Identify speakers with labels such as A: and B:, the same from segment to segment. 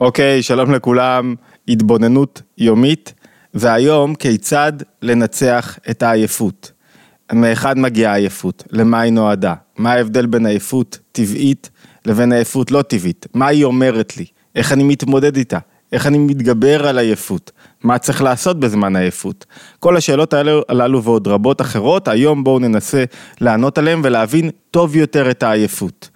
A: אוקיי, שלום לכולם, התבוננות יומית, והיום כיצד לנצח את העייפות. מאחד מגיעה העייפות, למה היא נועדה, מה ההבדל בין עייפות טבעית לבין עייפות לא טבעית, מה היא אומרת לי, איך אני מתמודד איתה, איך אני מתגבר על עייפות, מה צריך לעשות בזמן עייפות. כל השאלות הללו ועוד רבות אחרות, היום בואו ננסה לענות עליהן ולהבין טוב יותר את העייפות.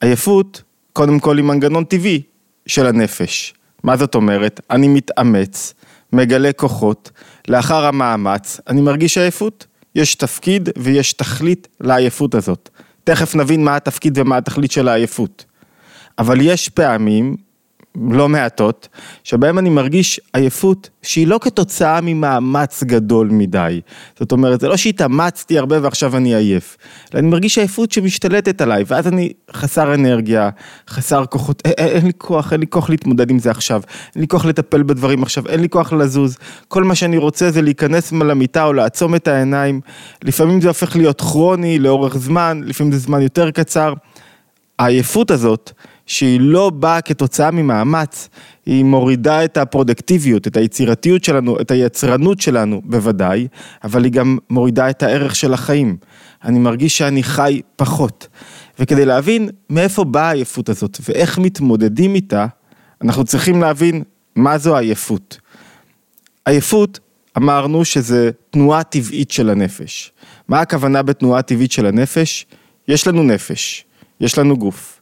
A: עייפות, קודם כל היא מנגנון טבעי של הנפש. מה זאת אומרת? אני מתאמץ, מגלה כוחות, לאחר המאמץ אני מרגיש עייפות. יש תפקיד ויש תכלית לעייפות הזאת. תכף נבין מה התפקיד ומה התכלית של העייפות. אבל יש פעמים לא מעטות, שבהם אני מרגיש עייפות שהיא לא כתוצאה ממאמץ גדול מדי. זאת אומרת, זה לא שהתאמצתי הרבה ועכשיו אני עייף, אלא אני מרגיש עייפות שמשתלטת עליי, ואז אני חסר אנרגיה, חסר כוחות, אין, אין לי כוח, אין לי כוח להתמודד עם זה עכשיו, אין לי כוח לטפל בדברים עכשיו, אין לי כוח לזוז, כל מה שאני רוצה זה להיכנס למיטה או לעצום את העיניים, לפעמים זה הופך להיות כרוני לאורך זמן, לפעמים זה זמן יותר קצר. העייפות הזאת, שהיא לא באה כתוצאה ממאמץ, היא מורידה את הפרודקטיביות, את היצירתיות שלנו, את היצרנות שלנו בוודאי, אבל היא גם מורידה את הערך של החיים. אני מרגיש שאני חי פחות. וכדי להבין מאיפה באה העייפות הזאת ואיך מתמודדים איתה, אנחנו צריכים להבין מה זו עייפות. עייפות, אמרנו שזה תנועה טבעית של הנפש. מה הכוונה בתנועה טבעית של הנפש? יש לנו נפש, יש לנו גוף.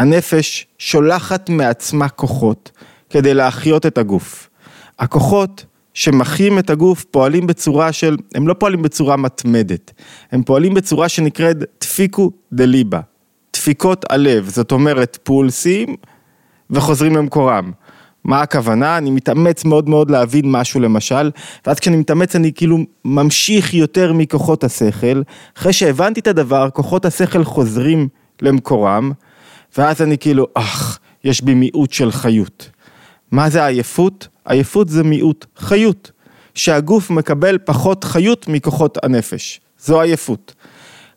A: הנפש שולחת מעצמה כוחות כדי להחיות את הגוף. הכוחות שמחיים את הגוף פועלים בצורה של, הם לא פועלים בצורה מתמדת, הם פועלים בצורה שנקראת דפיקו דליבה, דפיקות הלב, זאת אומרת פולסים וחוזרים למקורם. מה הכוונה? אני מתאמץ מאוד מאוד להבין משהו למשל, ואז כשאני מתאמץ אני כאילו ממשיך יותר מכוחות השכל, אחרי שהבנתי את הדבר, כוחות השכל חוזרים למקורם, ואז אני כאילו, אך, יש בי מיעוט של חיות. מה זה עייפות? עייפות זה מיעוט חיות, שהגוף מקבל פחות חיות מכוחות הנפש, זו עייפות.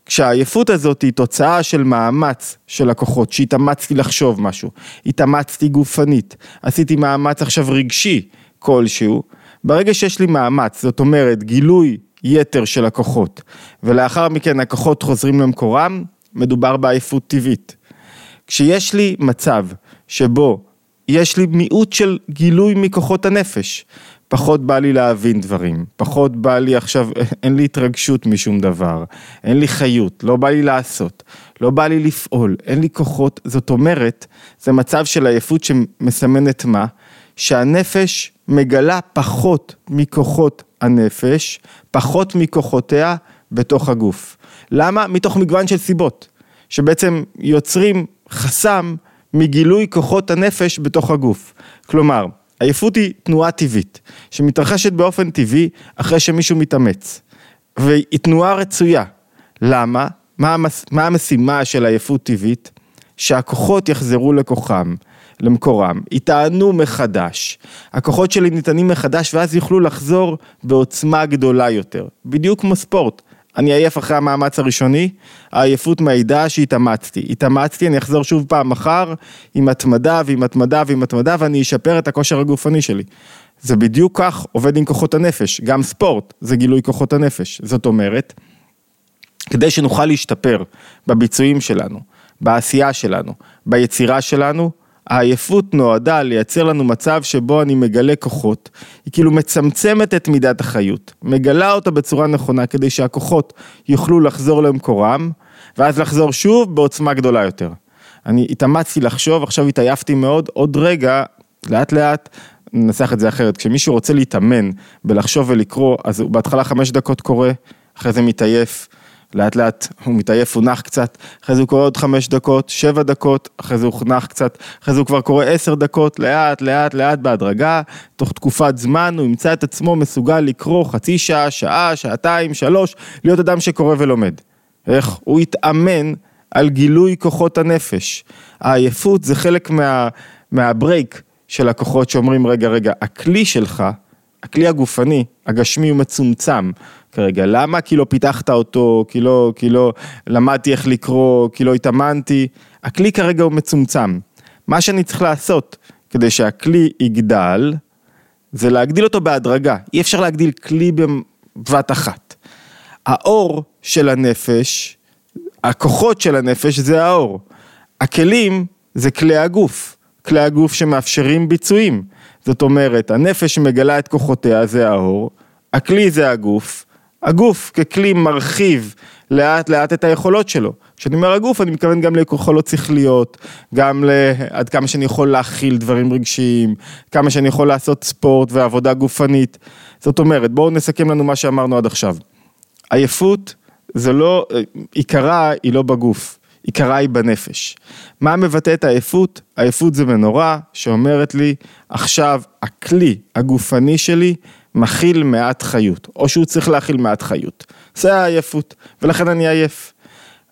A: כשהעייפות הזאת היא תוצאה של מאמץ של הכוחות, שהתאמצתי לחשוב משהו, התאמצתי גופנית, עשיתי מאמץ עכשיו רגשי כלשהו, ברגע שיש לי מאמץ, זאת אומרת גילוי יתר של הכוחות, ולאחר מכן הכוחות חוזרים למקורם, מדובר בעייפות טבעית. כשיש לי מצב שבו יש לי מיעוט של גילוי מכוחות הנפש, פחות בא לי להבין דברים, פחות בא לי עכשיו, אין לי התרגשות משום דבר, אין לי חיות, לא בא לי לעשות, לא בא לי לפעול, אין לי כוחות, זאת אומרת, זה מצב של עייפות שמסמנת מה? שהנפש מגלה פחות מכוחות הנפש, פחות מכוחותיה בתוך הגוף. למה? מתוך מגוון של סיבות, שבעצם יוצרים חסם מגילוי כוחות הנפש בתוך הגוף. כלומר, עייפות היא תנועה טבעית, שמתרחשת באופן טבעי אחרי שמישהו מתאמץ. והיא תנועה רצויה. למה? מה, המס... מה המשימה של עייפות טבעית? שהכוחות יחזרו לכוחם, למקורם, יטענו מחדש. הכוחות שלי ניתנים מחדש ואז יוכלו לחזור בעוצמה גדולה יותר. בדיוק כמו ספורט. אני עייף אחרי המאמץ הראשוני, העייפות מעידה שהתאמצתי. התאמצתי, אני אחזור שוב פעם מחר עם התמדה ועם התמדה ועם התמדה ואני אשפר את הכושר הגופני שלי. זה בדיוק כך עובד עם כוחות הנפש, גם ספורט זה גילוי כוחות הנפש. זאת אומרת, כדי שנוכל להשתפר בביצועים שלנו, בעשייה שלנו, ביצירה שלנו, העייפות נועדה לייצר לנו מצב שבו אני מגלה כוחות, היא כאילו מצמצמת את מידת החיות, מגלה אותה בצורה נכונה כדי שהכוחות יוכלו לחזור למקורם, ואז לחזור שוב בעוצמה גדולה יותר. אני התאמצתי לחשוב, עכשיו התעייפתי מאוד, עוד רגע, לאט לאט, ננסח את זה אחרת, כשמישהו רוצה להתאמן בלחשוב ולקרוא, אז הוא בהתחלה חמש דקות קורא, אחרי זה מתעייף. לאט לאט הוא מתעייף, הוא נח קצת, אחרי זה הוא קורא עוד חמש דקות, שבע דקות, אחרי זה הוא נח קצת, אחרי זה הוא כבר קורא עשר דקות, לאט לאט לאט בהדרגה, תוך תקופת זמן הוא ימצא את עצמו מסוגל לקרוא חצי שעה, שעה, שעתיים, שלוש, להיות אדם שקורא ולומד. איך? הוא יתאמן על גילוי כוחות הנפש. העייפות זה חלק מה, מהברייק של הכוחות שאומרים רגע רגע, הכלי שלך, הכלי הגופני, הגשמי הוא מצומצם. כרגע. למה? כי לא פיתחת אותו, כי לא, כי לא למדתי איך לקרוא, כי לא התאמנתי. הכלי כרגע הוא מצומצם. מה שאני צריך לעשות כדי שהכלי יגדל, זה להגדיל אותו בהדרגה. אי אפשר להגדיל כלי בבת אחת. האור של הנפש, הכוחות של הנפש זה האור. הכלים זה כלי הגוף. כלי הגוף שמאפשרים ביצועים. זאת אומרת, הנפש מגלה את כוחותיה זה האור, הכלי זה הגוף, הגוף ככלי מרחיב לאט לאט את היכולות שלו. כשאני אומר הגוף, אני מתכוון גם ליכולות שכליות, גם לעד כמה שאני יכול להכיל דברים רגשיים, כמה שאני יכול לעשות ספורט ועבודה גופנית. זאת אומרת, בואו נסכם לנו מה שאמרנו עד עכשיו. עייפות זה לא, עיקרה היא לא בגוף, עיקרה היא בנפש. מה מבטא את העייפות? עייפות זה מנורה שאומרת לי, עכשיו הכלי הגופני שלי מכיל מעט חיות, או שהוא צריך להכיל מעט חיות. זה העייפות, ולכן אני עייף.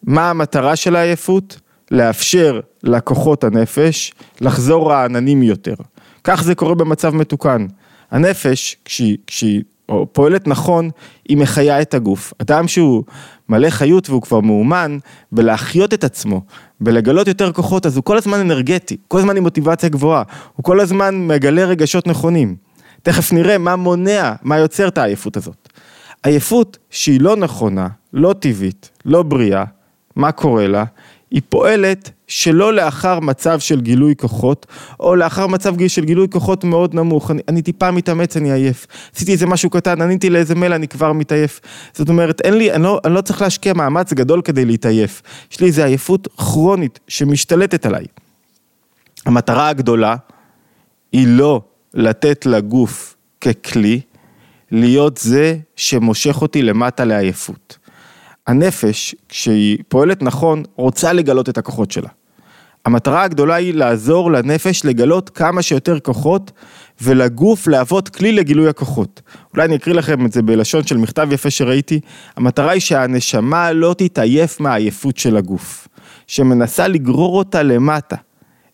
A: מה המטרה של העייפות? לאפשר לכוחות הנפש לחזור רעננים יותר. כך זה קורה במצב מתוקן. הנפש, כשהיא, כשהיא או פועלת נכון, היא מחיה את הגוף. אדם שהוא מלא חיות והוא כבר מאומן בלהחיות את עצמו, בלגלות יותר כוחות, אז הוא כל הזמן אנרגטי, כל הזמן עם מוטיבציה גבוהה, הוא כל הזמן מגלה רגשות נכונים. תכף נראה מה מונע, מה יוצר את העייפות הזאת. עייפות שהיא לא נכונה, לא טבעית, לא בריאה, מה קורה לה? היא פועלת שלא לאחר מצב של גילוי כוחות, או לאחר מצב של גילוי כוחות מאוד נמוך. אני, אני טיפה מתאמץ, אני עייף. עשיתי איזה משהו קטן, עניתי לאיזה מייל, אני כבר מתעייף. זאת אומרת, אין לי, אני לא, אני לא צריך להשקיע מאמץ גדול כדי להתעייף. יש לי איזו עייפות כרונית שמשתלטת עליי. המטרה הגדולה היא לא לתת לגוף ככלי, להיות זה שמושך אותי למטה לעייפות. הנפש, כשהיא פועלת נכון, רוצה לגלות את הכוחות שלה. המטרה הגדולה היא לעזור לנפש לגלות כמה שיותר כוחות ולגוף להוות כלי לגילוי הכוחות. אולי אני אקריא לכם את זה בלשון של מכתב יפה שראיתי, המטרה היא שהנשמה לא תתעייף מהעייפות של הגוף, שמנסה לגרור אותה למטה.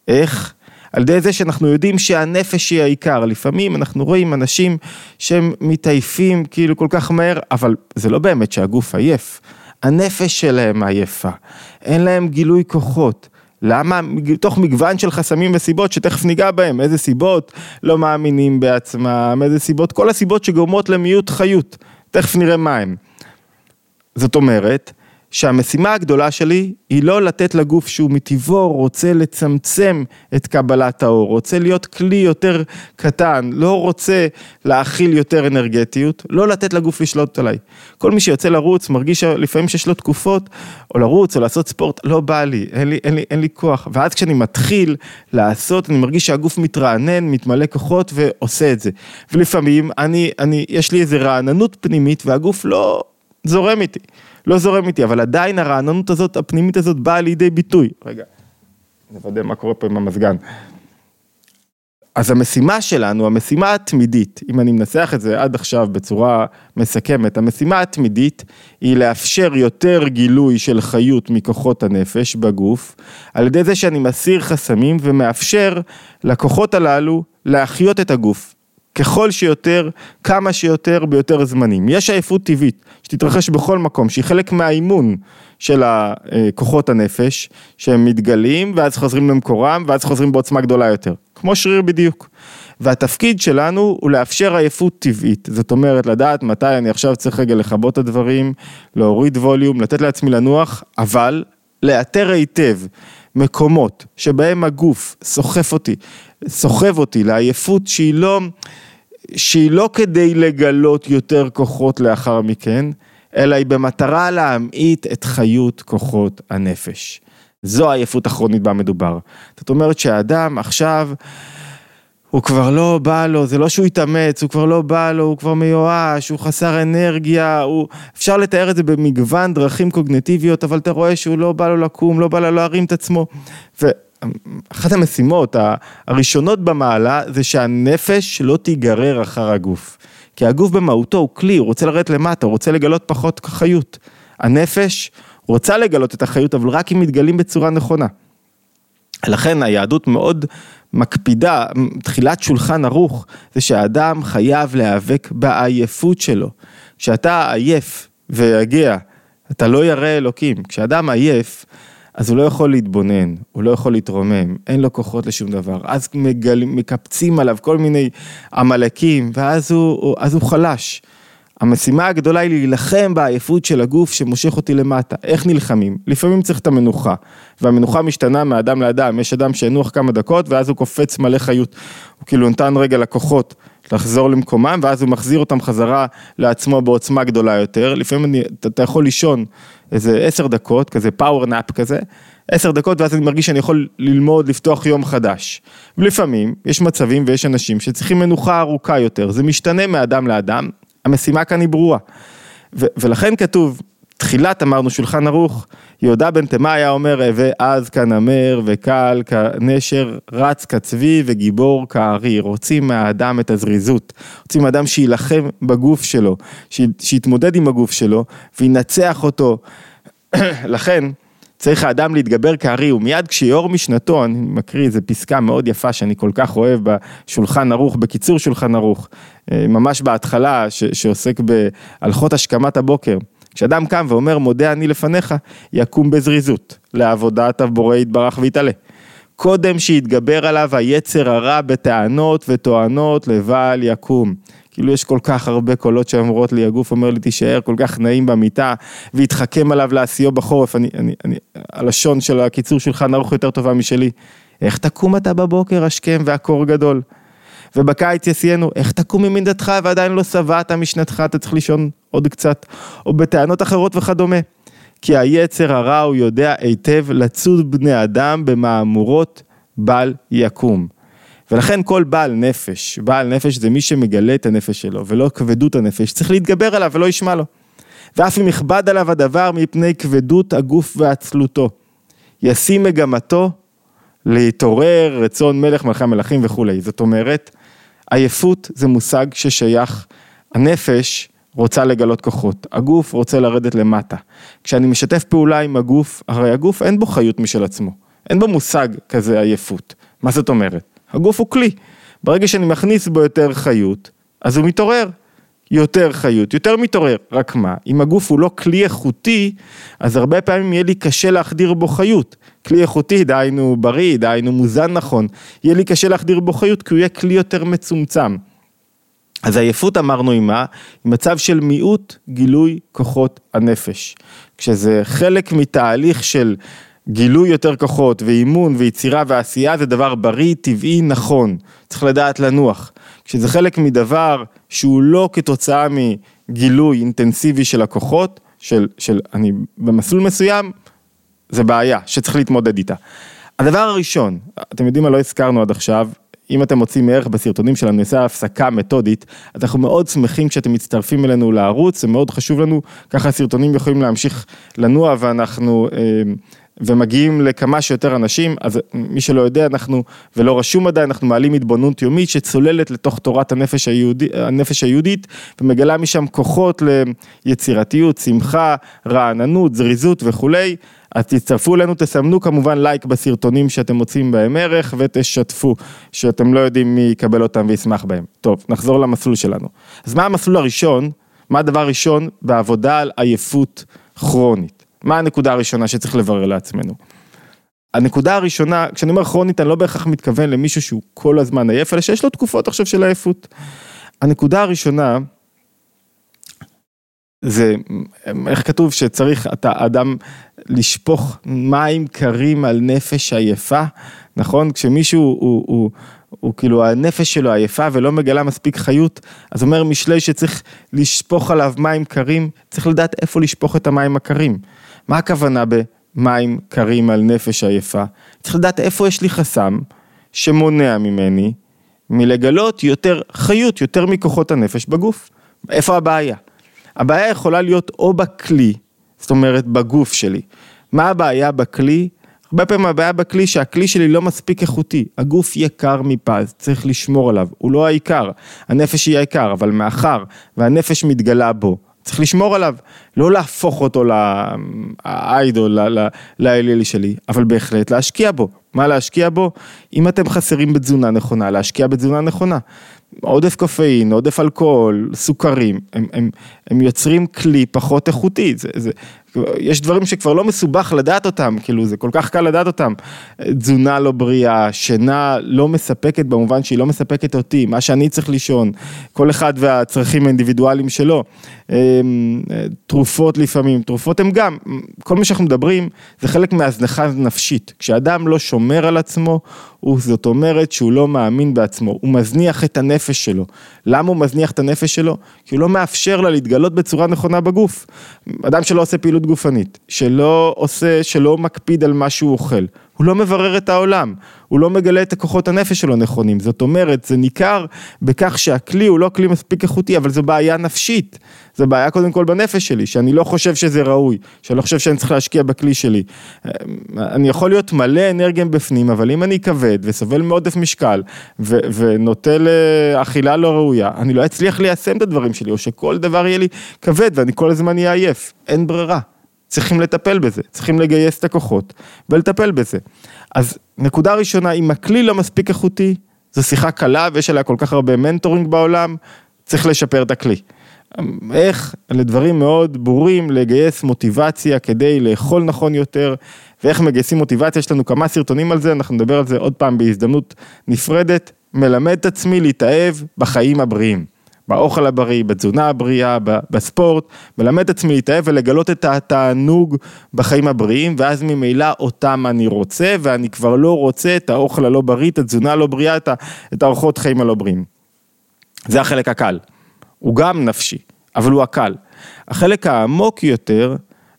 A: איך? על ידי זה שאנחנו יודעים שהנפש היא העיקר, לפעמים אנחנו רואים אנשים שהם מתעייפים כאילו כל כך מהר, אבל זה לא באמת שהגוף עייף, הנפש שלהם עייפה, אין להם גילוי כוחות. למה? תוך מגוון של חסמים וסיבות שתכף ניגע בהם, איזה סיבות לא מאמינים בעצמם, איזה סיבות, כל הסיבות שגורמות למיעוט חיות, תכף נראה מה הם. זאת אומרת, שהמשימה הגדולה שלי היא לא לתת לגוף שהוא מטבעו רוצה לצמצם את קבלת האור, רוצה להיות כלי יותר קטן, לא רוצה להכיל יותר אנרגטיות, לא לתת לגוף לשלוט עליי. כל מי שיוצא לרוץ מרגיש לפעמים שיש לו תקופות, או לרוץ או לעשות ספורט, לא בא לי, אין לי, אין לי, אין לי כוח. ואז כשאני מתחיל לעשות, אני מרגיש שהגוף מתרענן, מתמלא כוחות ועושה את זה. ולפעמים אני, אני, יש לי איזה רעננות פנימית והגוף לא זורם איתי. לא זורם איתי, אבל עדיין הרעננות הזאת, הפנימית הזאת, באה לידי ביטוי. רגע, נוודא מה קורה פה עם המזגן. אז המשימה שלנו, המשימה התמידית, אם אני מנסח את זה עד עכשיו בצורה מסכמת, המשימה התמידית היא לאפשר יותר גילוי של חיות מכוחות הנפש בגוף, על ידי זה שאני מסיר חסמים ומאפשר לכוחות הללו להחיות את הגוף. ככל שיותר, כמה שיותר, ביותר זמנים. יש עייפות טבעית שתתרחש בכל מקום, שהיא חלק מהאימון של כוחות הנפש, שהם מתגלים ואז חוזרים למקורם ואז חוזרים בעוצמה גדולה יותר, כמו שריר בדיוק. והתפקיד שלנו הוא לאפשר עייפות טבעית, זאת אומרת לדעת מתי אני עכשיו צריך רגע לכבות את הדברים, להוריד ווליום, לתת לעצמי לנוח, אבל לאתר היטב מקומות שבהם הגוף סוחף אותי, סוחב אותי לעייפות שהיא לא... שהיא לא כדי לגלות יותר כוחות לאחר מכן, אלא היא במטרה להמעיט את חיות כוחות הנפש. זו העייפות הכרונית בה מדובר. זאת אומרת שהאדם עכשיו, הוא כבר לא בא לו, זה לא שהוא התאמץ, הוא כבר לא בא לו, הוא כבר מיואש, הוא חסר אנרגיה, הוא... אפשר לתאר את זה במגוון דרכים קוגנטיביות, אבל אתה רואה שהוא לא בא לו לקום, לא בא לו להרים את עצמו. ו... אחת המשימות הראשונות במעלה זה שהנפש לא תיגרר אחר הגוף. כי הגוף במהותו הוא כלי, הוא רוצה לרדת למטה, הוא רוצה לגלות פחות חיות. הנפש רוצה לגלות את החיות, אבל רק אם מתגלים בצורה נכונה. לכן היהדות מאוד מקפידה, תחילת שולחן ערוך, זה שהאדם חייב להיאבק בעייפות שלו. כשאתה עייף ויגע, אתה לא ירא אלוקים. כשאדם עייף, אז הוא לא יכול להתבונן, הוא לא יכול להתרומם, אין לו כוחות לשום דבר. אז מגל... מקפצים עליו כל מיני עמלקים, ואז הוא, אז הוא חלש. המשימה הגדולה היא להילחם בעייפות של הגוף שמושך אותי למטה. איך נלחמים? לפעמים צריך את המנוחה, והמנוחה משתנה מאדם לאדם, יש אדם שינוח כמה דקות ואז הוא קופץ מלא חיות. הוא כאילו נתן רגע לכוחות לחזור למקומם, ואז הוא מחזיר אותם חזרה לעצמו בעוצמה גדולה יותר. לפעמים אני, אתה יכול לישון איזה עשר דקות, כזה פאוור נאפ כזה, עשר דקות ואז אני מרגיש שאני יכול ללמוד, לפתוח יום חדש. ולפעמים יש מצבים ויש אנשים שצריכים מנוחה ארוכה יותר, זה משתנה מאדם לאדם, המשימה כאן היא ברורה. ולכן כתוב, תחילת אמרנו שולחן ערוך, יהודה בן תימה היה אומר, עז כנמר וקל כנשר, רץ כצבי וגיבור כארי. רוצים מהאדם את הזריזות, רוצים מהאדם שיילחם בגוף שלו, שיתמודד עם הגוף שלו וינצח אותו. לכן, צריך האדם להתגבר כארי, ומיד כשיאור משנתו, אני מקריא איזה פסקה מאוד יפה שאני כל כך אוהב בשולחן ערוך, בקיצור שולחן ערוך, אה, ממש בהתחלה, ש, שעוסק בהלכות השכמת הבוקר. כשאדם קם ואומר מודה אני לפניך, יקום בזריזות, לעבודת הבורא יתברך ויתעלה. קודם שיתגבר עליו היצר הרע בטענות וטוענות לבל יקום. כאילו יש כל כך הרבה קולות שאומרות לי, הגוף אומר לי תישאר כל כך נעים במיטה, והתחכם עליו לעשיו בחורף, אני, אני, אני, הלשון של הקיצור שלך נערוך יותר טובה משלי. איך תקום אתה בבוקר השכם והקור גדול? ובקיץ יסיינו, איך תקום ממינדתך ועדיין לא שבעת משנתך, אתה צריך לישון עוד קצת, או בטענות אחרות וכדומה. כי היצר הרע הוא יודע היטב לצוד בני אדם במהמורות בל יקום. ולכן כל בעל נפש, בעל נפש זה מי שמגלה את הנפש שלו, ולא כבדות הנפש, צריך להתגבר עליו ולא ישמע לו. ואף אם יכבד עליו הדבר מפני כבדות הגוף ועצלותו. ישים מגמתו להתעורר, רצון מלך, מלכי המלכים וכולי. זאת אומרת, עייפות זה מושג ששייך, הנפש רוצה לגלות כוחות, הגוף רוצה לרדת למטה. כשאני משתף פעולה עם הגוף, הרי הגוף אין בו חיות משל עצמו, אין בו מושג כזה עייפות. מה זאת אומרת? הגוף הוא כלי. ברגע שאני מכניס בו יותר חיות, אז הוא מתעורר. יותר חיות, יותר מתעורר. רק מה, אם הגוף הוא לא כלי איכותי, אז הרבה פעמים יהיה לי קשה להחדיר בו חיות. כלי איכותי, דהיינו בריא, דהיינו מוזן נכון, יהיה לי קשה להחדיר בו חיות כי הוא יהיה כלי יותר מצומצם. אז עייפות אמרנו עם מה? עם מצב של מיעוט גילוי כוחות הנפש. כשזה חלק מתהליך של גילוי יותר כוחות ואימון ויצירה ועשייה זה דבר בריא, טבעי, נכון. צריך לדעת לנוח. כשזה חלק מדבר שהוא לא כתוצאה מגילוי אינטנסיבי של הכוחות, של, של אני במסלול מסוים, זה בעיה שצריך להתמודד איתה. הדבר הראשון, אתם יודעים מה לא הזכרנו עד עכשיו, אם אתם מוצאים ערך בסרטונים שלנו, נעשה הפסקה מתודית, אנחנו מאוד שמחים כשאתם מצטרפים אלינו לערוץ, זה מאוד חשוב לנו, ככה הסרטונים יכולים להמשיך לנוע ואנחנו אה, ומגיעים לכמה שיותר אנשים, אז מי שלא יודע, אנחנו, ולא רשום עדיין, אנחנו מעלים התבוננות יומית שצוללת לתוך תורת הנפש, היהודי, הנפש היהודית ומגלה משם כוחות ליצירתיות, שמחה, רעננות, זריזות וכולי. אז תצטרפו אלינו, תסמנו כמובן לייק בסרטונים שאתם מוצאים בהם ערך ותשתפו, שאתם לא יודעים מי יקבל אותם וישמח בהם. טוב, נחזור למסלול שלנו. אז מה המסלול הראשון? מה הדבר הראשון בעבודה על עייפות כרונית? מה הנקודה הראשונה שצריך לברר לעצמנו? הנקודה הראשונה, כשאני אומר כרונית, אני לא בהכרח מתכוון למישהו שהוא כל הזמן עייף, אלא שיש לו תקופות עכשיו של עייפות. הנקודה הראשונה, זה, איך כתוב שצריך אתה אדם לשפוך מים קרים על נפש עייפה, נכון? כשמישהו הוא, כאילו הנפש שלו עייפה ולא מגלה מספיק חיות, אז אומר משלי שצריך לשפוך עליו מים קרים, צריך לדעת איפה לשפוך את המים הקרים. מה הכוונה במים קרים על נפש עייפה? צריך לדעת איפה יש לי חסם שמונע ממני מלגלות יותר חיות, יותר מכוחות הנפש בגוף. איפה הבעיה? הבעיה יכולה להיות או בכלי, זאת אומרת בגוף שלי. מה הבעיה בכלי? הרבה פעמים הבעיה בכלי שהכלי שלי לא מספיק איכותי, הגוף יקר מפז, צריך לשמור עליו, הוא לא העיקר, הנפש היא העיקר, אבל מאחר והנפש מתגלה בו, צריך לשמור עליו, לא להפוך אותו לאיידול, לאלילי שלי, אבל בהחלט להשקיע בו. מה להשקיע בו? אם אתם חסרים בתזונה נכונה, להשקיע בתזונה נכונה. עודף קופאין, עודף אלכוהול, סוכרים, הם, הם, הם יוצרים כלי פחות איכותי, זה, זה, יש דברים שכבר לא מסובך לדעת אותם, כאילו זה כל כך קל לדעת אותם. תזונה לא בריאה, שינה לא מספקת במובן שהיא לא מספקת אותי, מה שאני צריך לישון, כל אחד והצרכים האינדיבידואליים שלו. אמ, תרופות לפעמים, תרופות הם גם, כל מה שאנחנו מדברים זה חלק מהזנחה נפשית. כשאדם לא שומר על עצמו, הוא, זאת אומרת שהוא לא מאמין בעצמו, הוא מזניח את הנפש שלו. למה הוא מזניח את הנפש שלו? כי הוא לא מאפשר לה להתגלות בצורה נכונה בגוף. אדם שלא עושה פעילות גופנית, שלא עושה, שלא מקפיד על מה שהוא אוכל, הוא לא מברר את העולם, הוא לא מגלה את הכוחות הנפש שלו נכונים, זאת אומרת, זה ניכר בכך שהכלי הוא לא כלי מספיק איכותי, אבל זו בעיה נפשית, זו בעיה קודם כל בנפש שלי, שאני לא חושב שזה ראוי, שאני לא חושב שאני צריך להשקיע בכלי שלי. אני יכול להיות מלא אנרגיה בפנים, אבל אם אני כבד וסובל מעודף משקל ו- ונוטה לאכילה לא ראויה, אני לא אצליח ליישם את הדברים שלי, או שכל דבר יהיה לי כבד ואני כל הזמן אהיה עייף, אין ברירה. צריכים לטפל בזה, צריכים לגייס את הכוחות ולטפל בזה. אז נקודה ראשונה, אם הכלי לא מספיק איכותי, זו שיחה קלה ויש עליה כל כך הרבה מנטורינג בעולם, צריך לשפר את הכלי. איך לדברים מאוד ברורים לגייס מוטיבציה כדי לאכול נכון יותר ואיך מגייסים מוטיבציה, יש לנו כמה סרטונים על זה, אנחנו נדבר על זה עוד פעם בהזדמנות נפרדת, מלמד את עצמי להתאהב בחיים הבריאים. באוכל הבריא, בתזונה הבריאה, בספורט, מלמד את עצמי להתאהב ולגלות את התענוג בחיים הבריאים, ואז ממילא אותם אני רוצה, ואני כבר לא רוצה את האוכל הלא בריא, את התזונה הלא בריאה, את האורחות חיים הלא בריאים. זה החלק הקל. הוא גם נפשי, אבל הוא הקל. החלק העמוק יותר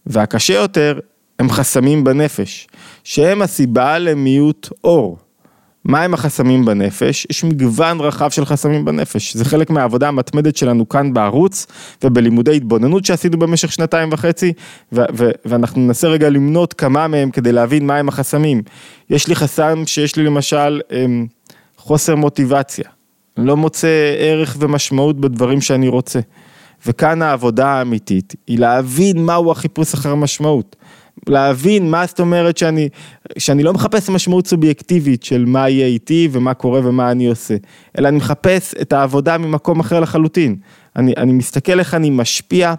A: והקשה יותר הם חסמים בנפש, שהם הסיבה למיעוט אור. מהם החסמים בנפש? יש מגוון רחב של חסמים בנפש, זה חלק מהעבודה המתמדת שלנו כאן בערוץ ובלימודי התבוננות שעשינו במשך שנתיים וחצי ו- ו- ואנחנו ננסה רגע למנות כמה מהם כדי להבין מהם החסמים. יש לי חסם שיש לי למשל אמ, חוסר מוטיבציה, לא מוצא ערך ומשמעות בדברים שאני רוצה. וכאן העבודה האמיתית היא להבין מהו החיפוש אחר משמעות. להבין מה זאת אומרת שאני, שאני לא מחפש משמעות סובייקטיבית של מה יהיה איתי ומה קורה ומה אני עושה, אלא אני מחפש את העבודה ממקום אחר לחלוטין. אני, אני מסתכל איך אני משפיע,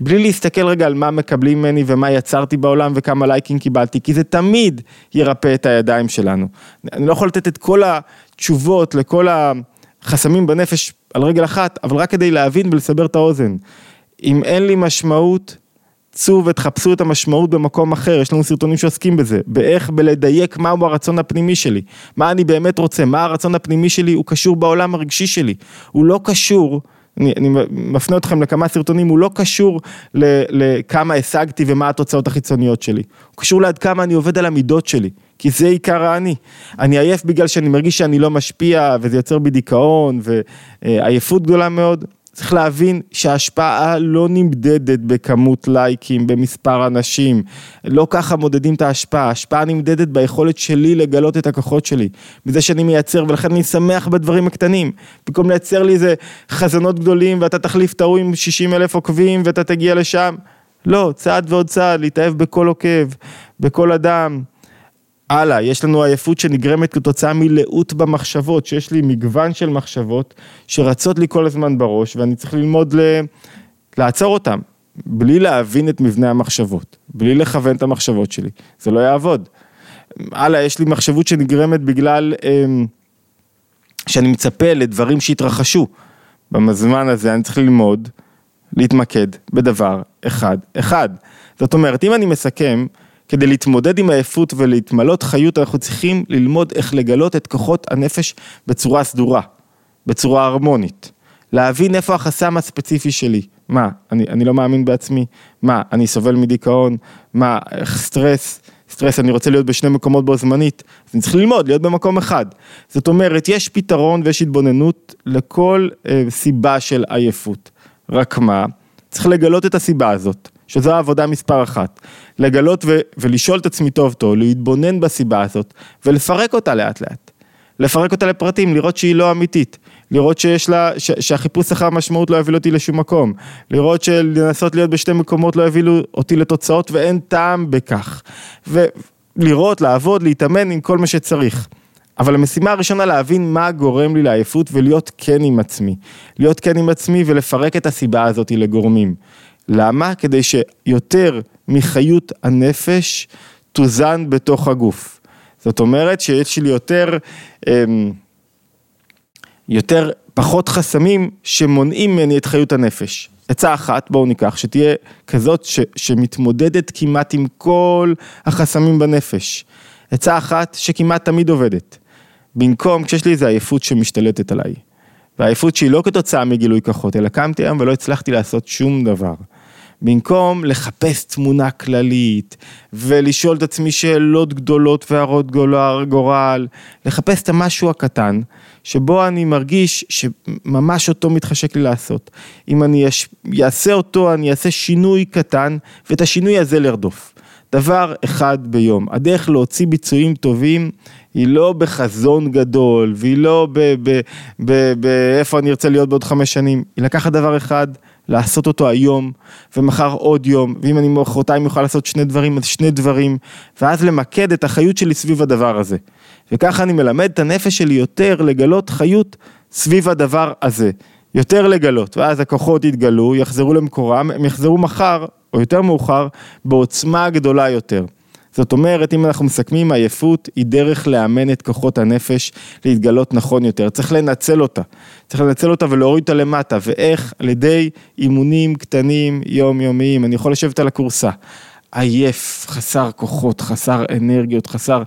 A: בלי להסתכל רגע על מה מקבלים ממני ומה יצרתי בעולם וכמה לייקים קיבלתי, כי זה תמיד ירפא את הידיים שלנו. אני לא יכול לתת את כל התשובות לכל החסמים בנפש על רגל אחת, אבל רק כדי להבין ולסבר את האוזן. אם אין לי משמעות, צאו ותחפשו את המשמעות במקום אחר, יש לנו סרטונים שעוסקים בזה, באיך בלדייק מהו הרצון הפנימי שלי, מה אני באמת רוצה, מה הרצון הפנימי שלי, הוא קשור בעולם הרגשי שלי, הוא לא קשור, אני, אני מפנה אתכם לכמה סרטונים, הוא לא קשור לכמה השגתי ומה התוצאות החיצוניות שלי, הוא קשור לעד כמה אני עובד על המידות שלי, כי זה עיקר האני, אני עייף בגלל שאני מרגיש שאני לא משפיע וזה יוצר בי דיכאון ועייפות גדולה מאוד, צריך להבין שההשפעה לא נמדדת בכמות לייקים, במספר אנשים, לא ככה מודדים את ההשפעה, ההשפעה נמדדת ביכולת שלי לגלות את הכוחות שלי, בזה שאני מייצר ולכן אני שמח בדברים הקטנים, במקום לייצר לי איזה חזונות גדולים ואתה תחליף את ההוא עם 60 אלף עוקבים ואתה תגיע לשם, לא, צעד ועוד צעד, להתאהב בכל עוקב, בכל אדם. הלאה, יש לנו עייפות שנגרמת כתוצאה מלאות במחשבות, שיש לי מגוון של מחשבות שרצות לי כל הזמן בראש ואני צריך ללמוד ל... לעצור אותן, בלי להבין את מבנה המחשבות, בלי לכוון את המחשבות שלי, זה לא יעבוד. הלאה, יש לי מחשבות שנגרמת בגלל אמ, שאני מצפה לדברים שהתרחשו. בזמן הזה אני צריך ללמוד, להתמקד בדבר אחד אחד. זאת אומרת, אם אני מסכם, כדי להתמודד עם העייפות ולהתמלות חיות, אנחנו צריכים ללמוד איך לגלות את כוחות הנפש בצורה סדורה, בצורה הרמונית. להבין איפה החסם הספציפי שלי. מה, אני, אני לא מאמין בעצמי? מה, אני סובל מדיכאון? מה, סטרס? סטרס, אני רוצה להיות בשני מקומות בו זמנית, אז אני צריך ללמוד, להיות במקום אחד. זאת אומרת, יש פתרון ויש התבוננות לכל אה, סיבה של עייפות. רק מה, צריך לגלות את הסיבה הזאת. שזו העבודה מספר אחת. לגלות ו- ולשאול את עצמי טוב טוב, להתבונן בסיבה הזאת ולפרק אותה לאט לאט. לפרק אותה לפרטים, לראות שהיא לא אמיתית, לראות שיש לה, ש- שהחיפוש אחר משמעות לא יביא אותי לשום מקום, לראות שלנסות להיות בשתי מקומות לא יביא אותי לתוצאות ואין טעם בכך. ו- לראות, לעבוד, להתאמן עם כל מה שצריך. אבל המשימה הראשונה להבין מה גורם לי לעייפות ולהיות כן עם עצמי. להיות כן עם עצמי ולפרק את הסיבה הזאת לגורמים. למה? כדי שיותר מחיות הנפש תוזן בתוך הגוף. זאת אומרת שיש לי יותר, אמ, יותר, פחות חסמים שמונעים ממני את חיות הנפש. עצה אחת, בואו ניקח, שתהיה כזאת ש, שמתמודדת כמעט עם כל החסמים בנפש. עצה אחת שכמעט תמיד עובדת. במקום, כשיש לי איזו עייפות שמשתלטת עליי, והעייפות שהיא לא כתוצאה מגילוי כוחות, אלא קמתי היום ולא הצלחתי לעשות שום דבר. במקום לחפש תמונה כללית ולשאול את עצמי שאלות גדולות והרות גורל, לחפש את המשהו הקטן שבו אני מרגיש שממש אותו מתחשק לי לעשות. אם אני אעשה אותו, אני אעשה שינוי קטן ואת השינוי הזה לרדוף. דבר אחד ביום. הדרך להוציא ביצועים טובים היא לא בחזון גדול והיא לא באיפה אני ארצה להיות בעוד חמש שנים, היא לקחת דבר אחד, לעשות אותו היום ומחר עוד יום, ואם אני מחרתיים אוכל לעשות שני דברים, אז שני דברים, ואז למקד את החיות שלי סביב הדבר הזה. וככה אני מלמד את הנפש שלי יותר לגלות חיות סביב הדבר הזה. יותר לגלות, ואז הכוחות יתגלו, יחזרו למקורם, הם יחזרו מחר, או יותר מאוחר, בעוצמה גדולה יותר. זאת אומרת, אם אנחנו מסכמים, עייפות היא דרך לאמן את כוחות הנפש להתגלות נכון יותר. צריך לנצל אותה. צריך לנצל אותה ולהוריד אותה למטה. ואיך? על ידי אימונים קטנים יומיומיים. אני יכול לשבת על הכורסה. עייף, חסר כוחות, חסר אנרגיות, חסר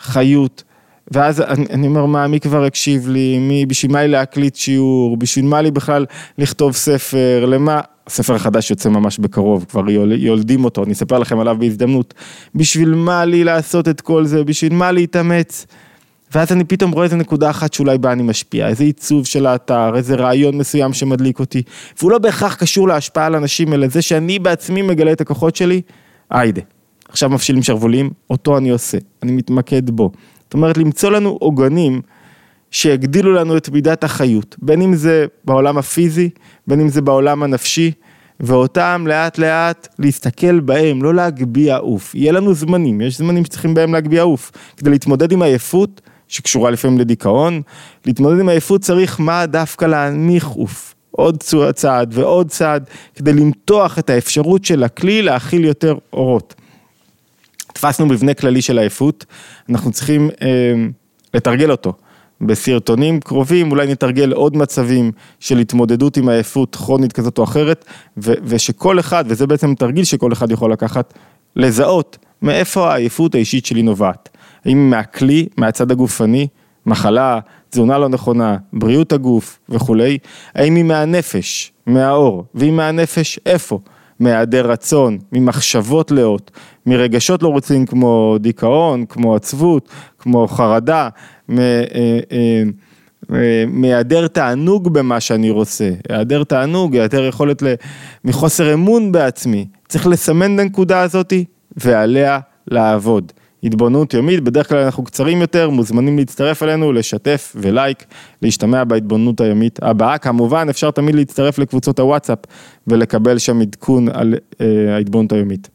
A: חיות. ואז אני, אני אומר, מה, מי כבר הקשיב לי, מי, בשביל מה לי להקליט שיעור, בשביל מה לי בכלל לכתוב ספר, למה, הספר החדש יוצא ממש בקרוב, כבר יולדים אותו, אני אספר לכם עליו בהזדמנות. בשביל מה לי לעשות את כל זה, בשביל מה להתאמץ? ואז אני פתאום רואה איזה נקודה אחת שאולי בה אני משפיע, איזה עיצוב של האתר, איזה רעיון מסוים שמדליק אותי, והוא לא בהכרח קשור להשפעה על אנשים, אלא זה שאני בעצמי מגלה את הכוחות שלי, היידה. עכשיו מפשילים שרוולים, אותו אני עושה, אני מתמקד בו. זאת אומרת, למצוא לנו עוגנים שיגדילו לנו את מידת החיות, בין אם זה בעולם הפיזי, בין אם זה בעולם הנפשי, ואותם לאט לאט להסתכל בהם, לא להגביה עוף. יהיה לנו זמנים, יש זמנים שצריכים בהם להגביה עוף. כדי להתמודד עם עייפות, שקשורה לפעמים לדיכאון, להתמודד עם עייפות צריך מה דווקא להנמיך עוף. עוד צעד ועוד צעד, כדי למתוח את האפשרות של הכלי להכיל יותר אורות. תפסנו מבנה כללי של עייפות, אנחנו צריכים אה, לתרגל אותו. בסרטונים קרובים אולי נתרגל עוד מצבים של התמודדות עם עייפות כרונית כזאת או אחרת, ו- ושכל אחד, וזה בעצם תרגיל שכל אחד יכול לקחת, לזהות מאיפה העייפות האישית שלי נובעת. האם מהכלי, מהצד הגופני, מחלה, תזונה לא נכונה, בריאות הגוף וכולי, האם היא מהנפש, מהאור, ואם מהנפש, איפה? מהיעדר רצון, ממחשבות לאות, מרגשות לא רוצים כמו דיכאון, כמו עצבות, כמו חרדה, אה, אה, מהיעדר תענוג במה שאני רוצה, היעדר תענוג, היעדר יכולת מחוסר אמון בעצמי. צריך לסמן את הנקודה הזאתי ועליה לעבוד. התבוננות יומית, בדרך כלל אנחנו קצרים יותר, מוזמנים להצטרף אלינו, לשתף ולייק, להשתמע בהתבוננות היומית הבאה. כמובן, אפשר תמיד להצטרף לקבוצות הוואטסאפ ולקבל שם עדכון על אה, ההתבוננות היומית.